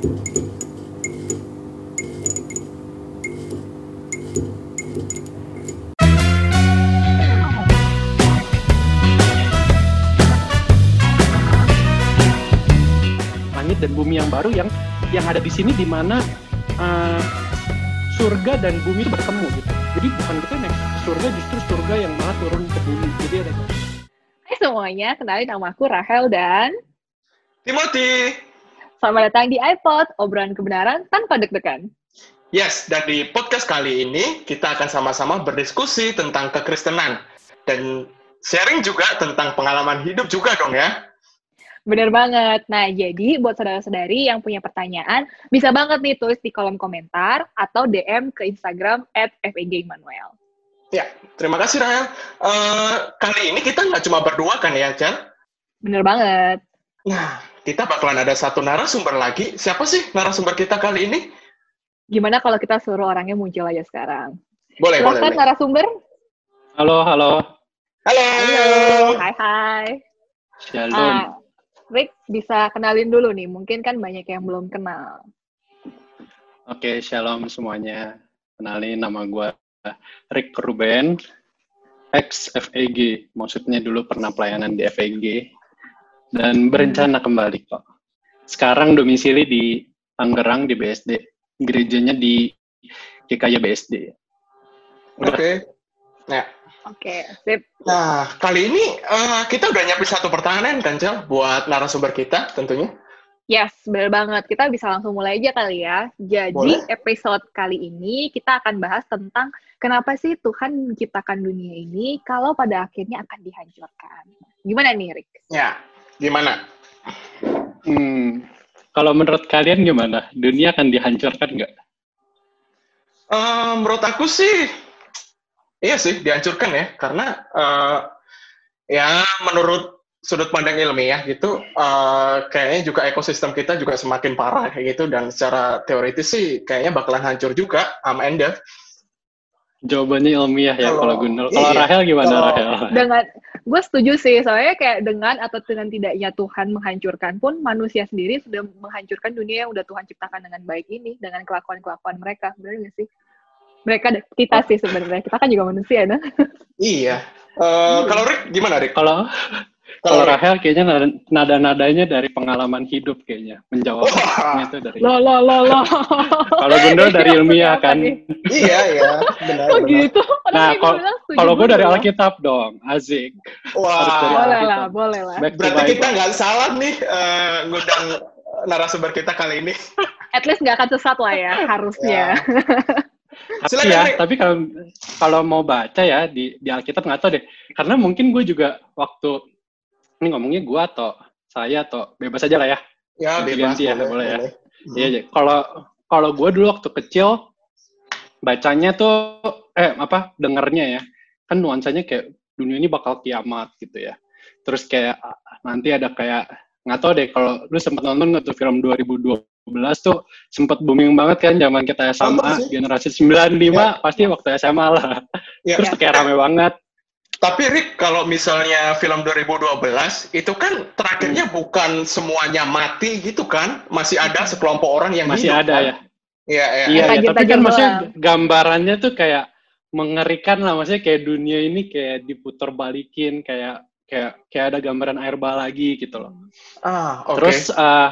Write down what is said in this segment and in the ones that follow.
langit dan bumi yang baru yang yang ada di sini di mana uh, surga dan bumi itu bertemu gitu. Jadi bukan kita naik surga justru surga yang malah turun ke bumi. Jadi ada Hai semuanya, kenalin nama aku Rahel dan Timothy. Selamat datang di iPod, obrolan kebenaran tanpa deg-degan. Yes, dan di podcast kali ini kita akan sama-sama berdiskusi tentang kekristenan dan sharing juga tentang pengalaman hidup juga dong ya. Bener banget. Nah, jadi buat saudara-saudari yang punya pertanyaan, bisa banget nih tulis di kolom komentar atau DM ke Instagram at Manuel. Ya, terima kasih Rahel. Uh, kali ini kita nggak cuma berdua kan ya, Chan? Bener banget. Nah, kita bakalan ada satu narasumber lagi. Siapa sih narasumber kita kali ini? Gimana kalau kita suruh orangnya muncul aja sekarang? Boleh, Silahkan boleh. narasumber. Halo, halo. Halo. Halo. Hai, hai. Shalom. Ah, Rick, bisa kenalin dulu nih. Mungkin kan banyak yang belum kenal. Oke, shalom semuanya. Kenalin nama gue Rick Ruben, ex FEG. Maksudnya dulu pernah pelayanan di FEG dan berencana kembali kok. Sekarang domisili di Tangerang di BSD. Gerejanya di GKY BSD. Oke. Nah, Oke, sip. nah kali ini uh, kita udah nyiapin satu pertanyaan kan, Cel, buat narasumber kita tentunya. Yes, bener banget. Kita bisa langsung mulai aja kali ya. Jadi, Boleh. episode kali ini kita akan bahas tentang kenapa sih Tuhan menciptakan dunia ini kalau pada akhirnya akan dihancurkan. Gimana nih, Rick? Ya, gimana? Hmm, kalau menurut kalian gimana? Dunia akan dihancurkan nggak? Eh, menurut aku sih, iya sih dihancurkan ya, karena eh, ya menurut sudut pandang ilmiah gitu, eh, kayaknya juga ekosistem kita juga semakin parah kayak gitu, dan secara teoritis sih kayaknya bakalan hancur juga sama Enda. Jawabannya ilmiah ya Kalau- kalau Gundul. Kalau iya. Rahel gimana Kalau- Rahel? Dengan, gue setuju sih, soalnya kayak dengan atau dengan tidaknya Tuhan menghancurkan pun, manusia sendiri sudah menghancurkan dunia yang udah Tuhan ciptakan dengan baik ini, dengan kelakuan-kelakuan mereka. Bener gak sih? Mereka, kita sih sebenarnya. Kita kan juga manusia, nah. Iya. Eh, Kalau Rick gimana Rick? Kalau kalau Rahel kayaknya nada- nada-nadanya dari pengalaman hidup kayaknya menjawabnya itu dari. Lo, lo, lo, lo. Kalau Gundul dari ilmiah kan. iya iya, benar. Benar. gitu? Nah, kalau- gue dari. Alkitab dong, Azik. Wah, Boleh lah, boleh lah. Berarti kita nggak salah nih eh, ngundang narasumber kita kali ini. At least nggak akan sesat lah ya, harusnya. Tapi Silakan, ya, Rick. tapi kalau kalau mau baca ya di di Alkitab nggak tahu deh. Karena mungkin gue juga waktu ini ngomongnya gue atau saya atau bebas aja lah ya. Ya, bebas ya, boleh. boleh ya. Iya, iya. Kalau kalau gue dulu waktu kecil bacanya tuh eh apa dengernya ya kan nuansanya kayak dunia ini bakal kiamat gitu ya. Terus kayak nanti ada kayak nggak tahu deh kalau lu sempat nonton nggak tuh film 2012 tuh sempat booming banget kan zaman kita SMA generasi 95 pasti waktu SMA lah. Ya. Terus kayak rame banget. Tapi Rick, kalau misalnya film 2012, itu kan terakhirnya Hmm. bukan semuanya mati gitu kan? Masih ada sekelompok orang yang Masih hidup, ada kan? ya. Iya, iya. Iya, ya, tapi kan maksudnya gambarannya tuh kayak mengerikan lah, maksudnya kayak dunia ini kayak diputar balikin, kayak kayak kayak ada gambaran air bah lagi gitu loh. Ah, oke. Terus eh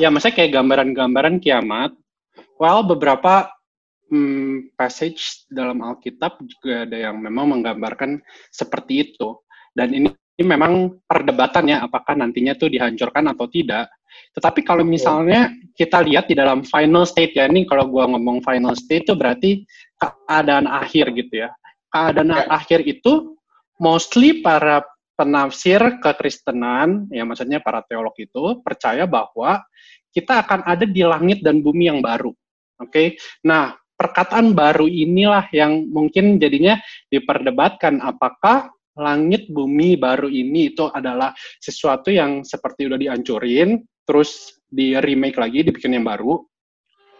ya maksudnya kayak gambaran-gambaran kiamat. Well, beberapa hmm, passage dalam Alkitab juga ada yang memang menggambarkan seperti itu. Dan ini, ini memang perdebatan ya, apakah nantinya tuh dihancurkan atau tidak. Tetapi kalau misalnya kita lihat di dalam final state ya, ini kalau gua ngomong final state itu berarti keadaan akhir gitu ya. Keadaan Ya. akhir itu mostly para penafsir kekristenan, ya maksudnya para teolog itu percaya bahwa kita akan ada di langit dan bumi yang baru. Oke. Nah, perkataan baru inilah yang mungkin jadinya diperdebatkan apakah langit bumi baru ini itu adalah sesuatu yang seperti udah dihancurin terus di remake lagi dibikin yang baru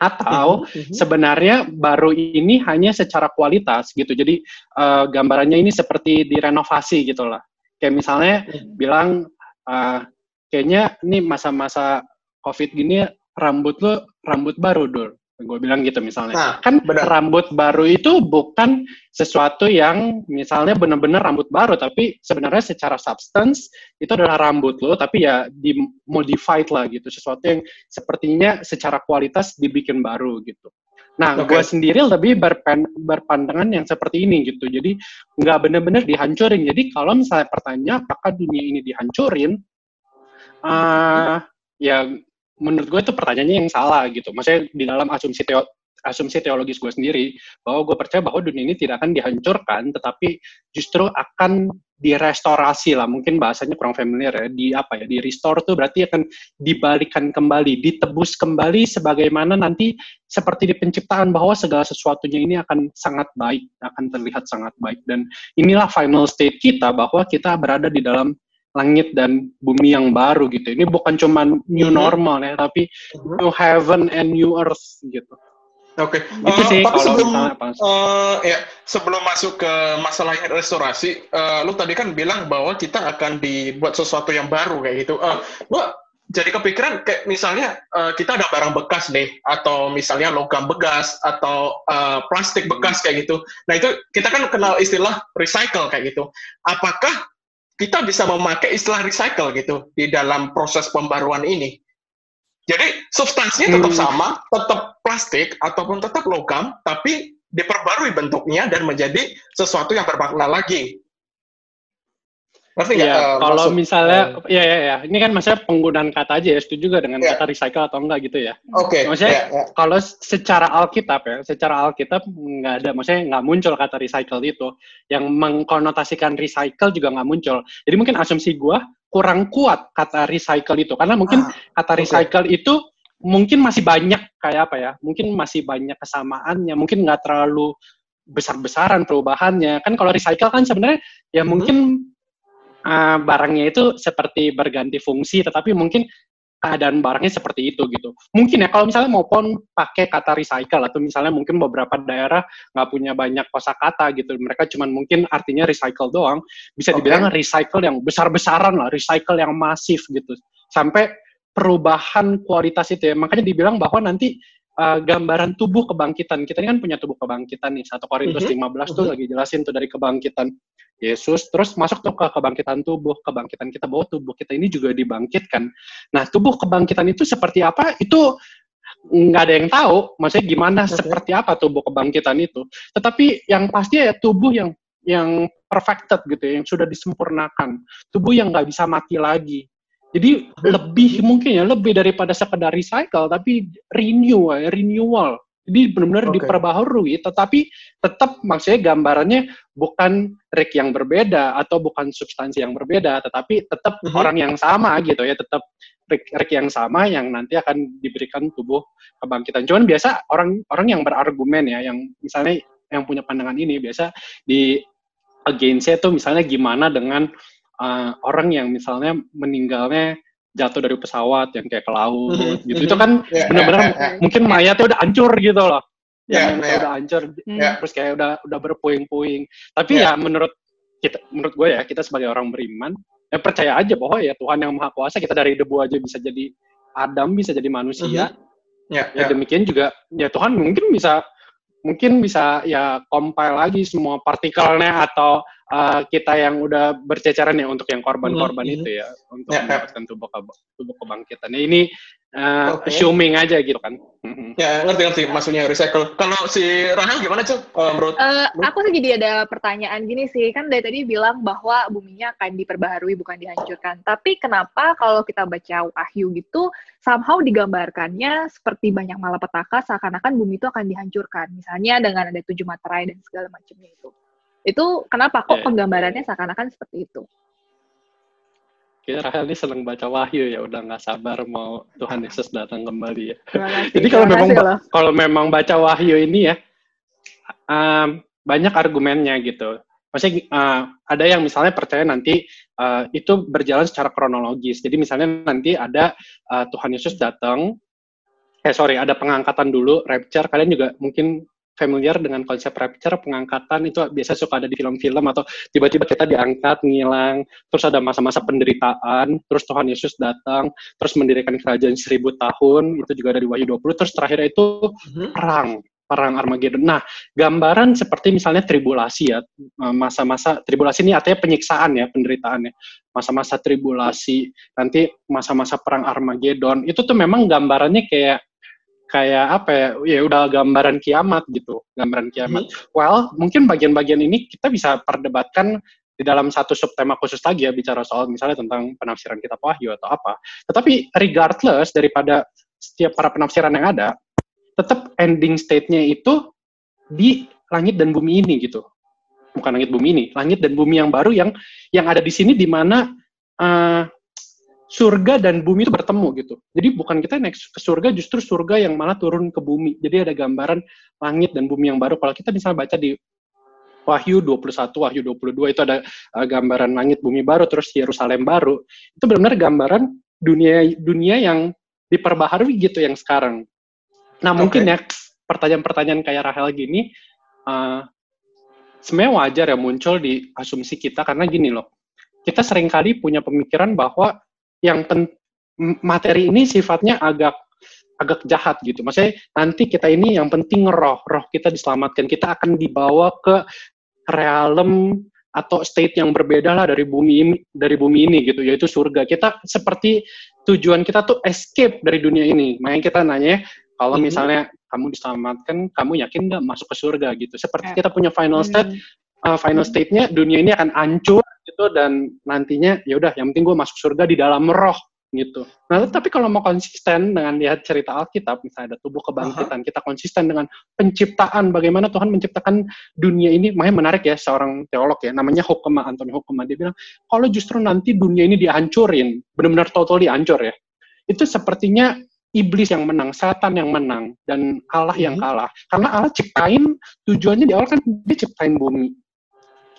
atau Mhm. sebenarnya baru ini hanya secara kualitas gitu. Jadi eh, gambarannya ini seperti direnovasi gitu lah. Kayak misalnya Mhm. bilang eh, kayaknya ini masa-masa COVID gini rambut lu rambut baru dul gue bilang gitu misalnya. Nah, kan benar. rambut baru itu bukan sesuatu yang misalnya benar-benar rambut baru tapi sebenarnya secara substance itu adalah rambut lo tapi ya dimodified lah gitu. Sesuatu yang sepertinya secara kualitas dibikin baru gitu. Nah Oke. gue sendiri lebih berpen, berpandangan yang seperti ini gitu. Jadi nggak benar-benar dihancurin. Jadi kalau misalnya pertanyaan apakah dunia ini dihancurin? Ah ya menurut gue itu pertanyaannya yang salah gitu. Maksudnya di dalam asumsi teo asumsi teologis gue sendiri bahwa gue percaya bahwa dunia ini tidak akan dihancurkan, tetapi justru akan direstorasi lah. Mungkin bahasanya kurang familiar ya. Di apa ya? Di restore tuh berarti akan dibalikan kembali, ditebus kembali sebagaimana nanti seperti di penciptaan bahwa segala sesuatunya ini akan sangat baik, akan terlihat sangat baik. Dan inilah final state kita bahwa kita berada di dalam langit dan bumi yang baru gitu. Ini bukan cuma new Mhm. normal ya, tapi Mhm. new heaven and new earth gitu. Oke. Itu Eh, sih tapi sebelum eh, ya sebelum masuk ke masalah restorasi, eh, lu tadi kan bilang bahwa kita akan dibuat sesuatu yang baru kayak gitu. Eh, gua jadi kepikiran kayak misalnya eh, kita ada barang bekas nih atau misalnya logam bekas atau eh, plastik bekas kayak gitu. Nah itu kita kan kenal istilah recycle kayak gitu. Apakah kita bisa memakai istilah recycle gitu di dalam proses pembaruan ini? Jadi substansinya tetap Hmm. sama, tetap plastik ataupun tetap logam, tapi diperbarui bentuknya dan menjadi sesuatu yang bermakna lagi. Ngerti nggak? Eh, kalau maksud- misalnya, eh, ya ya ya, ini kan maksudnya penggunaan kata aja ya, setuju juga dengan Iya. kata recycle atau enggak gitu ya. Oke. maksudnya ya, ya. Kalau secara Alkitab ya, secara Alkitab nggak ada, maksudnya nggak muncul kata recycle itu. Yang mengkonotasikan recycle juga nggak muncul. Jadi mungkin asumsi gua kurang kuat kata recycle itu, karena mungkin Ah, kata recycle itu mungkin masih banyak kayak apa ya? Mungkin masih banyak kesamaannya, mungkin nggak terlalu besar-besaran perubahannya. Kan kalau recycle kan sebenarnya ya Mhm. mungkin uh, barangnya itu seperti berganti fungsi, tetapi mungkin keadaan barangnya seperti itu gitu. Mungkin ya kalau misalnya mau pon pakai kata recycle atau misalnya mungkin beberapa daerah nggak punya banyak kosakata gitu, mereka cuman mungkin artinya recycle doang, bisa dibilang recycle yang besar-besaran lah, recycle yang masif gitu, sampai perubahan kualitas itu ya. Makanya dibilang bahwa nanti uh, gambaran tubuh kebangkitan kita ini kan punya tubuh kebangkitan nih. 1 Korintus Mhm, 15 tuh mhm. lagi jelasin tuh dari kebangkitan Yesus, terus masuk tuh ke kebangkitan tubuh, kebangkitan kita bahwa tubuh kita ini juga dibangkitkan. Nah, tubuh kebangkitan itu seperti apa? Itu nggak ada yang tahu, maksudnya gimana, Oke. seperti apa tubuh kebangkitan itu. Tetapi yang pasti ya tubuh yang yang perfected gitu, ya, yang sudah disempurnakan, tubuh yang nggak bisa mati lagi. Jadi lebih mungkin ya lebih daripada sekedar recycle, tapi renew, ya, renewal. Jadi benar-benar Oke. diperbaharui, tetapi tetap maksudnya gambarannya bukan Rick yang berbeda atau bukan substansi yang berbeda, tetapi tetap Mhm. orang yang sama gitu ya, tetap Rick yang sama yang nanti akan diberikan tubuh kebangkitan. Cuman biasa orang orang yang berargumen ya, yang misalnya yang punya pandangan ini biasa di against-nya tuh misalnya gimana dengan uh, orang yang misalnya meninggalnya jatuh dari pesawat yang kayak ke laut Mhm, gitu. mhm. Itu kan Ya, benar-benar ya, ya, ya. mungkin mayatnya udah hancur gitu loh. Ya, mayatnya ya. udah hancur Hmm. Ya. terus kayak udah udah berpuing-puing. Tapi Ya. ya menurut kita menurut gue ya kita sebagai orang beriman ya percaya aja bahwa ya Tuhan yang Maha Kuasa kita dari debu aja bisa jadi Adam bisa jadi manusia. Ya, Ya ya. demikian juga ya Tuhan mungkin bisa mungkin bisa ya compile lagi semua partikelnya atau uh, kita yang udah berceceran ya untuk yang korban-korban Mhm, itu ya untuk Ya, ya. mendapatkan tubuh keba- tubuh kebangkitan. Ya, ini uh, Oke. assuming aja gitu kan. Ya, ngerti ngerti maksudnya recycle. Kalau si Rahel gimana, Cuk? Eh, menurut Eh, Lu? aku sih jadi ada pertanyaan gini sih, kan dari tadi bilang bahwa buminya akan diperbaharui bukan dihancurkan. Tapi kenapa kalau kita baca Wahyu gitu, somehow digambarkannya seperti banyak malapetaka seakan-akan bumi itu akan dihancurkan. Misalnya dengan ada tujuh materai dan segala macamnya itu. Itu kenapa kok Ya. penggambarannya seakan-akan seperti itu? Kayaknya Rahel ini seneng baca Wahyu ya, udah nggak sabar mau Tuhan Yesus datang kembali ya. Kasih. Jadi kalau memang loh. kalau memang baca Wahyu ini ya um, banyak argumennya gitu. Maksudnya uh, ada yang misalnya percaya nanti uh, itu berjalan secara kronologis. Jadi misalnya nanti ada uh, Tuhan Yesus datang, eh sorry ada pengangkatan dulu, rapture. Kalian juga mungkin familiar dengan konsep rapture pengangkatan itu biasa suka ada di film-film atau tiba-tiba kita diangkat ngilang terus ada masa-masa penderitaan terus Tuhan Yesus datang terus mendirikan kerajaan seribu tahun itu juga ada di Wahyu 20 terus terakhir itu mhm. perang perang Armageddon. Nah, gambaran seperti misalnya tribulasi ya, eh, masa-masa tribulasi ini artinya penyiksaan ya, penderitaan ya. Masa-masa tribulasi, nanti masa-masa perang Armageddon, itu tuh memang gambarannya kayak kayak apa ya ya udah gambaran kiamat gitu gambaran kiamat. Hmm. well mungkin bagian-bagian ini kita bisa perdebatkan di dalam satu subtema khusus lagi ya bicara soal misalnya tentang penafsiran kitab wahyu atau apa. Tetapi regardless daripada setiap para penafsiran yang ada tetap ending state-nya itu di langit dan bumi ini gitu. Bukan langit bumi ini langit dan bumi yang baru yang yang ada di sini di mana uh, surga dan bumi itu bertemu gitu. Jadi bukan kita naik ke surga, justru surga yang malah turun ke bumi. Jadi ada gambaran langit dan bumi yang baru. Kalau kita misalnya baca di Wahyu 21, Wahyu 22 itu ada uh, gambaran langit bumi baru, terus Yerusalem baru. Itu benar-benar gambaran dunia dunia yang diperbaharui gitu yang sekarang. Nah okay. mungkin ya pertanyaan-pertanyaan kayak Rahel gini, uh, sebenarnya wajar ya muncul di asumsi kita karena gini loh, kita sering kali punya pemikiran bahwa yang pen, materi ini sifatnya agak agak jahat gitu. Maksudnya nanti kita ini yang penting roh, roh kita diselamatkan. Kita akan dibawa ke realem atau state yang berbeda lah dari bumi ini, dari bumi ini gitu, yaitu surga. Kita seperti tujuan kita tuh escape dari dunia ini. Makanya kita nanya, kalau mm-hmm. misalnya kamu diselamatkan, kamu yakin nggak masuk ke surga gitu? Seperti kita punya final state, mm-hmm. uh, final state-nya dunia ini akan hancur gitu dan nantinya ya udah yang penting gue masuk surga di dalam roh gitu. Nah, tapi kalau mau konsisten dengan lihat cerita Alkitab, misalnya ada tubuh kebangkitan, uh-huh. kita konsisten dengan penciptaan, bagaimana Tuhan menciptakan dunia ini, makanya menarik ya seorang teolog ya, namanya Hukema, Anthony Hukema, dia bilang, kalau justru nanti dunia ini dihancurin, benar-benar total dihancur ya, itu sepertinya iblis yang menang, setan yang menang, dan Allah yang hmm. kalah. Karena Allah ciptain, tujuannya di awal kan dia ciptain bumi.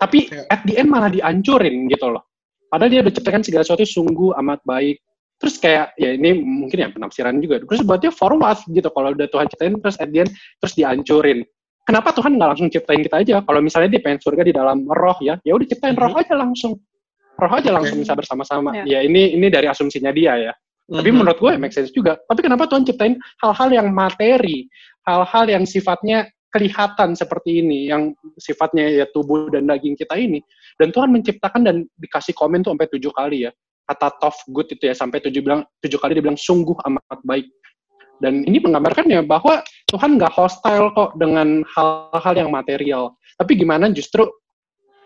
Tapi at the end malah dihancurin gitu loh. Padahal dia udah ciptakan segala sesuatu sungguh amat baik. Terus kayak, ya ini mungkin ya penafsiran juga. Terus buatnya for what gitu. Kalau udah Tuhan ciptain, terus at the end, terus dihancurin. Kenapa Tuhan nggak langsung ciptain kita aja? Kalau misalnya dia pengen surga di dalam roh ya, ya udah ciptain roh mhm. aja langsung. Roh aja langsung bisa bersama-sama. Ya. ya ini ini dari asumsinya dia ya. Tapi mm-hmm. menurut gue make sense juga. Tapi kenapa Tuhan ciptain hal-hal yang materi, hal-hal yang sifatnya kelihatan seperti ini yang sifatnya ya tubuh dan daging kita ini. Dan Tuhan menciptakan dan dikasih komen tuh sampai tujuh kali ya. Kata tough good itu ya sampai tujuh bilang tujuh kali dibilang sungguh amat baik. Dan ini menggambarkan ya bahwa Tuhan nggak hostile kok dengan hal-hal yang material. Tapi gimana justru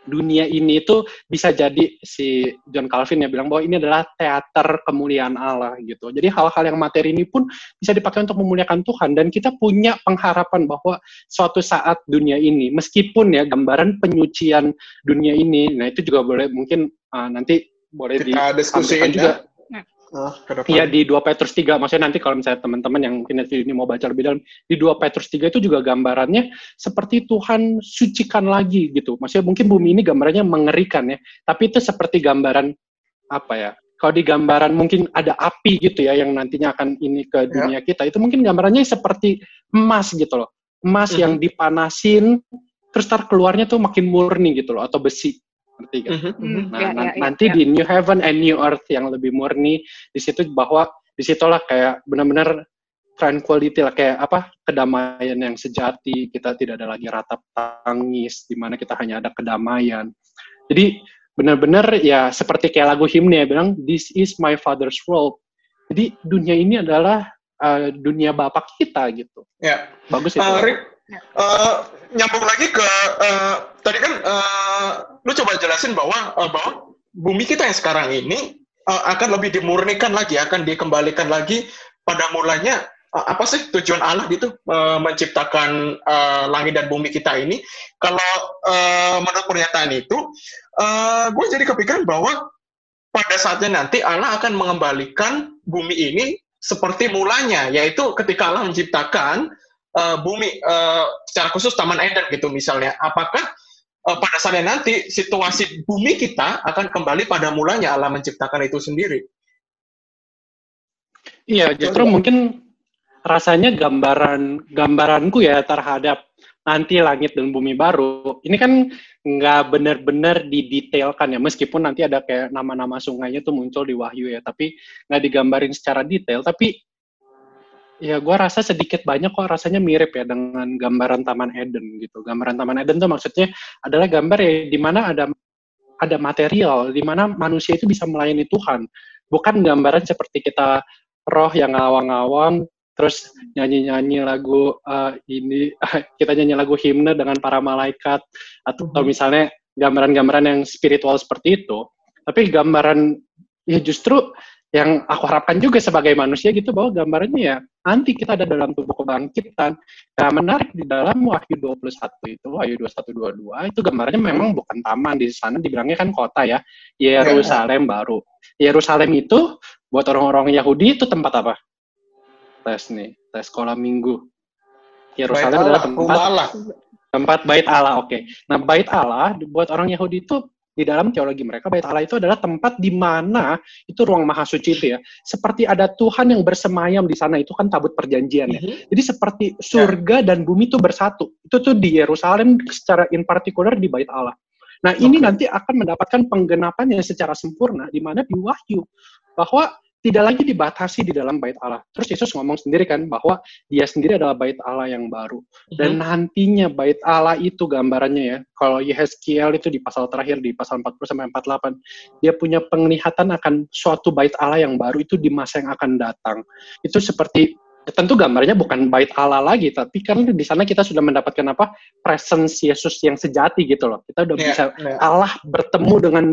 dunia ini itu bisa jadi si John Calvin ya bilang bahwa ini adalah teater kemuliaan Allah gitu. Jadi hal-hal yang materi ini pun bisa dipakai untuk memuliakan Tuhan dan kita punya pengharapan bahwa suatu saat dunia ini meskipun ya gambaran penyucian dunia ini, nah itu juga boleh mungkin uh, nanti boleh kita diskusikan juga. Ya iya di 2 Petrus 3, maksudnya nanti kalau misalnya teman-teman yang mungkin ini mau baca lebih dalam, di 2 Petrus 3 itu juga gambarannya seperti Tuhan sucikan lagi gitu. Maksudnya mungkin bumi ini gambarannya mengerikan ya, tapi itu seperti gambaran apa ya, kalau di gambaran mungkin ada api gitu ya yang nantinya akan ini ke ya. dunia ya. kita, itu mungkin gambarannya seperti emas gitu loh. Emas mm -hmm. yang dipanasin, terus tar keluarnya tuh makin murni gitu loh, atau besi ngerti kan? Mm-hmm. Mm-hmm. Nah, yeah, yeah, nanti yeah. di New Heaven and New Earth yang lebih murni, di situ bahwa di situlah kayak benar-benar tranquility lah kayak apa kedamaian yang sejati kita tidak ada lagi ratap tangis di mana kita hanya ada kedamaian jadi benar-benar ya seperti kayak lagu himne ya bilang this is my father's world jadi dunia ini adalah uh, dunia bapak kita gitu ya bagus itu uh, Rick, uh, nyambung lagi ke uh, tadi kan uh, lu coba jelasin bahwa uh, bahwa bumi kita yang sekarang ini uh, akan lebih dimurnikan lagi, akan dikembalikan lagi pada mulanya uh, apa sih tujuan Allah gitu uh, menciptakan uh, langit dan bumi kita ini. Kalau uh, menurut pernyataan itu, uh, gue jadi kepikiran bahwa pada saatnya nanti Allah akan mengembalikan bumi ini seperti mulanya, yaitu ketika Allah menciptakan uh, bumi uh, secara khusus Taman Eden gitu misalnya, apakah uh, pada saatnya nanti situasi bumi kita akan kembali pada mulanya Allah menciptakan itu sendiri? Iya, justru mungkin rasanya gambaran gambaranku ya terhadap nanti langit dan bumi baru, ini kan nggak benar-benar didetailkan ya, meskipun nanti ada kayak nama-nama sungainya tuh muncul di Wahyu ya, tapi nggak digambarin secara detail, tapi ya gue rasa sedikit banyak kok rasanya mirip ya dengan gambaran Taman Eden gitu. Gambaran Taman Eden tuh maksudnya adalah gambar ya di mana ada ada material, di mana manusia itu bisa melayani Tuhan. Bukan gambaran seperti kita roh yang ngawang-ngawang terus nyanyi-nyanyi lagu uh, ini kita nyanyi lagu himne dengan para malaikat atau, atau mhm. misalnya gambaran-gambaran yang spiritual seperti itu tapi gambaran ya justru yang aku harapkan juga sebagai manusia gitu bahwa gambarannya ya nanti kita ada dalam tubuh kebangkitan. Nah, menarik di dalam Wahyu 21 itu, Wahyu 21 22 itu gambarannya memang bukan taman di sana dibilangnya kan kota ya, Yerusalem baru. Yerusalem itu buat orang-orang Yahudi itu tempat apa? tes nih, tes sekolah minggu. Yerusalem adalah tempat Allah. tempat bait Allah. Oke. Okay. Nah, bait Allah buat orang Yahudi itu di dalam teologi mereka bait Allah itu adalah tempat di mana itu ruang maha suci itu ya. Seperti ada Tuhan yang bersemayam di sana itu kan tabut perjanjian ya. Mm-hmm. jadi seperti surga dan bumi itu bersatu. Itu tuh di Yerusalem secara in particular di bait Allah nah ini nanti akan mendapatkan penggenapan yang secara sempurna di mana di Wahyu bahwa tidak lagi dibatasi di dalam bait Allah. Terus Yesus ngomong sendiri kan bahwa dia sendiri adalah bait Allah yang baru. Dan mm -hmm. nantinya bait Allah itu gambarannya ya. Kalau Yehezkiel itu di pasal terakhir di pasal 40 sampai 48, dia punya penglihatan akan suatu bait Allah yang baru itu di masa yang akan datang. Itu seperti tentu gambarnya bukan bait Allah lagi, tapi kan di sana kita sudah mendapatkan apa presence Yesus yang sejati gitu loh. Kita udah yeah, bisa yeah. Allah bertemu dengan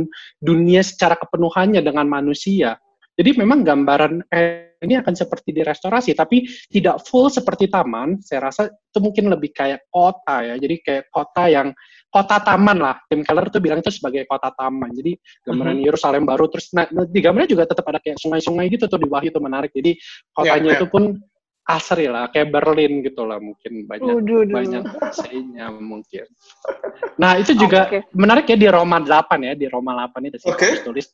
dunia secara kepenuhannya dengan manusia. Jadi memang gambaran eh, ini akan seperti di restorasi, tapi tidak full seperti taman. Saya rasa itu mungkin lebih kayak kota ya. Jadi kayak kota yang kota taman lah. Tim Keller tuh bilang itu sebagai kota taman. Jadi gambaran mm-hmm. Yerusalem baru terus nah, di gambarnya juga tetap ada kayak sungai-sungai gitu tuh di Wahyu itu menarik. Jadi kotanya yeah, yeah. itu pun asri lah, kayak Berlin gitu lah mungkin banyak Uduh, banyak aslinya mungkin. Nah itu juga okay. menarik ya di Roma 8 ya di Roma 8 itu okay. tulis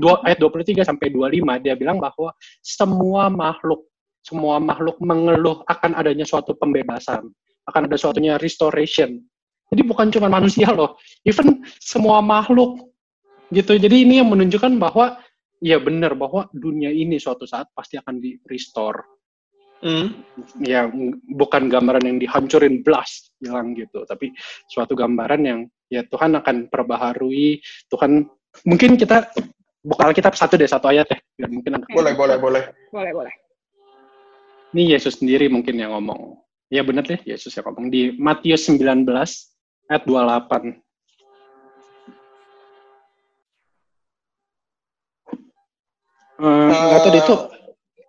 dua, ayat 23 sampai 25 dia bilang bahwa semua makhluk semua makhluk mengeluh akan adanya suatu pembebasan, akan ada suatunya restoration. Jadi bukan cuma manusia loh, even semua makhluk gitu. Jadi ini yang menunjukkan bahwa ya benar bahwa dunia ini suatu saat pasti akan di restore Hmm. Ya bukan gambaran yang dihancurin blast hilang gitu, tapi suatu gambaran yang ya Tuhan akan perbaharui. Tuhan mungkin kita buka Alkitab satu deh satu ayat ya, biar mungkin boleh boleh boleh boleh boleh. Ini Yesus sendiri mungkin yang ngomong. Ya benar deh Yesus yang ngomong di Matius 19 ayat 28. Uh, uh, tahu itu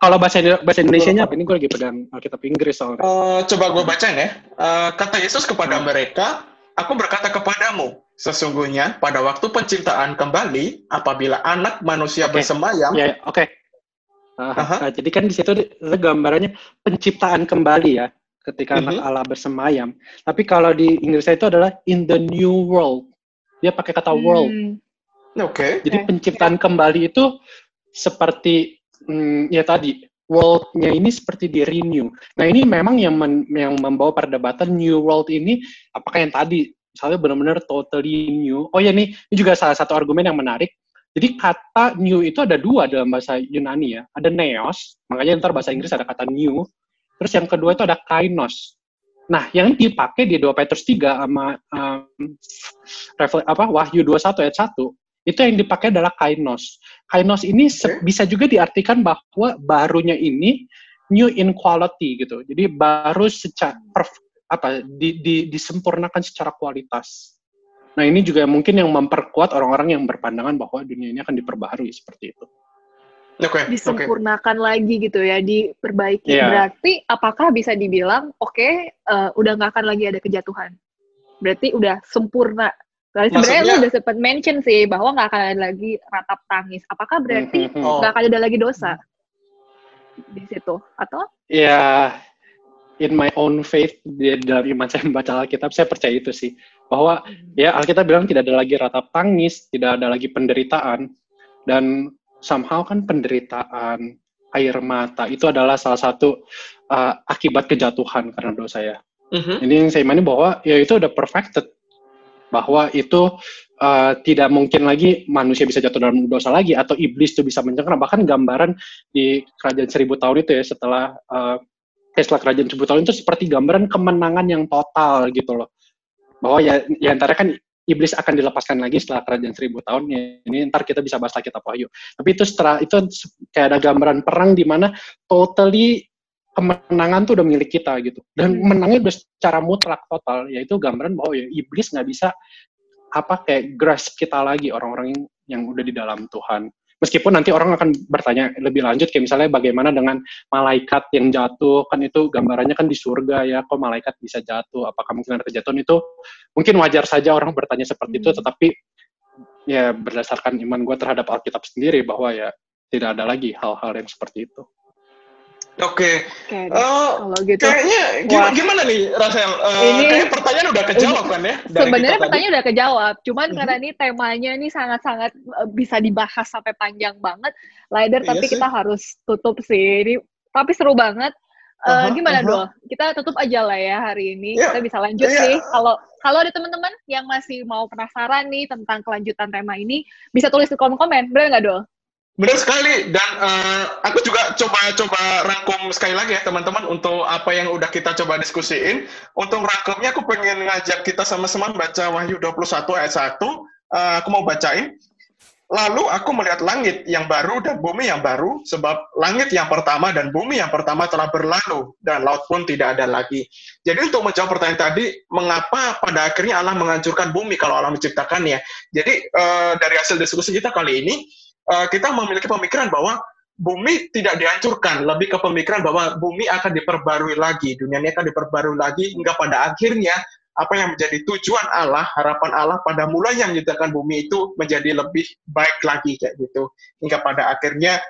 kalau bahasa bahasa Indonesia-nya apa? Ini gue lagi pegang Alkitab Inggris soalnya. Uh, coba gue bacain ya. Uh, kata Yesus kepada hmm. mereka, Aku berkata kepadamu, sesungguhnya pada waktu penciptaan kembali, apabila anak manusia okay. bersemayam. Ya, yeah, oke. Okay. Uh, uh-huh. uh, jadi kan di situ gambarannya penciptaan kembali ya, ketika uh-huh. anak mhm. Allah bersemayam. Tapi kalau di Inggris itu adalah in the new world. Dia pakai kata world. Hmm. Oke. Okay. Jadi penciptaan kembali itu seperti hmm, ya tadi world-nya ini seperti di renew. Nah ini memang yang men, yang membawa perdebatan new world ini apakah yang tadi misalnya benar-benar totally new. Oh ya nih ini juga salah satu argumen yang menarik. Jadi kata new itu ada dua dalam bahasa Yunani ya. Ada neos, makanya ntar bahasa Inggris ada kata new. Terus yang kedua itu ada kainos. Nah, yang dipakai di 2 Petrus 3 sama um, apa Wahyu 21 ayat 1 itu yang dipakai adalah kainos. Kainos ini okay. bisa juga diartikan bahwa barunya ini new in quality gitu. Jadi baru secara apa di, di, disempurnakan secara kualitas. Nah ini juga mungkin yang memperkuat orang-orang yang berpandangan bahwa dunia ini akan diperbaharui seperti itu. Okay, disempurnakan okay. lagi gitu ya, diperbaiki. Yeah. Berarti apakah bisa dibilang, oke, okay, uh, udah nggak akan lagi ada kejatuhan? Berarti udah sempurna Nah, sebenarnya lu udah sempat mention sih bahwa nggak akan ada lagi ratap tangis. Apakah berarti hmm, hmm, hmm. nggak akan ada lagi dosa di situ? Atau? Ya, in my own faith di dalam iman saya membaca Alkitab, saya percaya itu sih bahwa ya Alkitab bilang tidak ada lagi ratap tangis, tidak ada lagi penderitaan, dan somehow kan penderitaan, air mata itu adalah salah satu uh, akibat kejatuhan karena dosa ya. Uh-huh. Ini yang saya imani bahwa ya itu udah perfected. Bahwa itu uh, tidak mungkin lagi manusia bisa jatuh dalam dosa lagi atau iblis itu bisa mencengkeram. Bahkan gambaran di kerajaan seribu tahun itu ya setelah uh, setelah kerajaan seribu tahun itu seperti gambaran kemenangan yang total gitu loh. Bahwa ya, ya antara kan iblis akan dilepaskan lagi setelah kerajaan seribu tahun ya ini ntar kita bisa bahas lagi kitab Wahyu tapi itu setelah itu kayak ada gambaran perang di mana totally kemenangan tuh udah milik kita gitu dan hmm. menangnya udah secara mutlak total yaitu gambaran bahwa ya iblis nggak bisa apa kayak grasp kita lagi orang-orang yang, yang udah di dalam Tuhan meskipun nanti orang akan bertanya lebih lanjut kayak misalnya bagaimana dengan malaikat yang jatuh kan itu gambarannya kan di surga ya kok malaikat bisa jatuh apakah mungkin ada kejatuhan itu mungkin wajar saja orang bertanya seperti itu hmm. tetapi ya berdasarkan iman gue terhadap Alkitab sendiri bahwa ya tidak ada lagi hal-hal yang seperti itu. Oke. Okay. Uh, oh, gitu. Kayaknya gimana, gimana nih Rasel? Uh, ini kayak pertanyaan udah kejawab kan ya? Sebenarnya pertanyaan udah kejawab, cuman mm -hmm. karena ini temanya ini sangat-sangat eh, bisa dibahas sampai panjang banget, Lider. Iya tapi sih. kita harus tutup sih. Ini tapi seru banget. Uh, uh -huh, gimana uh -huh. dong? Kita tutup aja lah ya hari ini. Yeah. Kita bisa lanjut yeah. sih. Kalau kalau ada teman-teman yang masih mau penasaran nih tentang kelanjutan tema ini, bisa tulis di kolom komen. Bener nggak, Dol? Benar sekali dan uh, aku juga coba-coba rangkum sekali lagi ya teman-teman untuk apa yang udah kita coba diskusiin. Untuk rangkumnya aku pengen ngajak kita sama-sama baca Wahyu 21 ayat 1. Uh, eh, aku mau bacain. Lalu aku melihat langit yang baru dan bumi yang baru, sebab langit yang pertama dan bumi yang pertama telah berlalu, dan laut pun tidak ada lagi. Jadi untuk menjawab pertanyaan tadi, mengapa pada akhirnya Allah menghancurkan bumi kalau Allah menciptakannya? Jadi uh, dari hasil diskusi kita kali ini, uh, kita memiliki pemikiran bahwa bumi tidak dihancurkan, lebih ke pemikiran bahwa bumi akan diperbarui lagi, dunia ini akan diperbarui lagi hingga pada akhirnya apa yang menjadi tujuan Allah, harapan Allah pada mulanya menciptakan bumi itu menjadi lebih baik lagi kayak gitu. Hingga pada akhirnya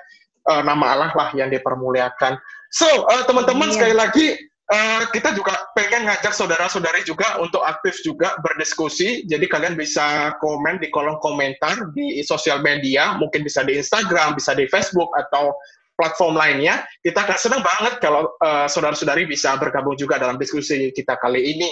uh, nama Allah lah yang dipermuliakan. So, uh, teman-teman iya. sekali lagi Uh, kita juga pengen ngajak saudara-saudari juga untuk aktif juga berdiskusi. Jadi kalian bisa komen di kolom komentar di sosial media, mungkin bisa di Instagram, bisa di Facebook atau platform lainnya. Kita akan senang banget kalau uh, saudara-saudari bisa bergabung juga dalam diskusi kita kali ini.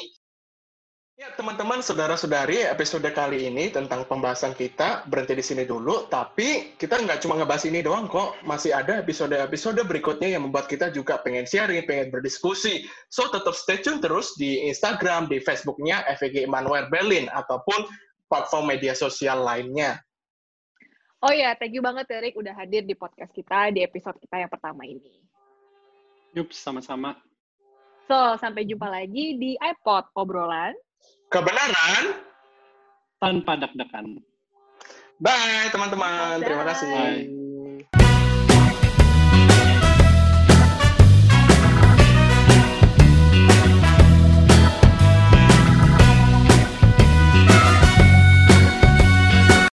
Ya, teman-teman, saudara-saudari, episode kali ini tentang pembahasan kita berhenti di sini dulu. Tapi kita nggak cuma ngebahas ini doang kok. Masih ada episode-episode berikutnya yang membuat kita juga pengen sharing, pengen berdiskusi. So, tetap stay tune terus di Instagram, di Facebooknya FEG Emmanuel Berlin, ataupun platform media sosial lainnya. Oh ya, thank you banget Erik udah hadir di podcast kita di episode kita yang pertama ini. Yup, sama-sama. So, sampai jumpa lagi di iPod Obrolan kebenaran tanpa deg-degan. Bye teman-teman, terima kasih. Bye.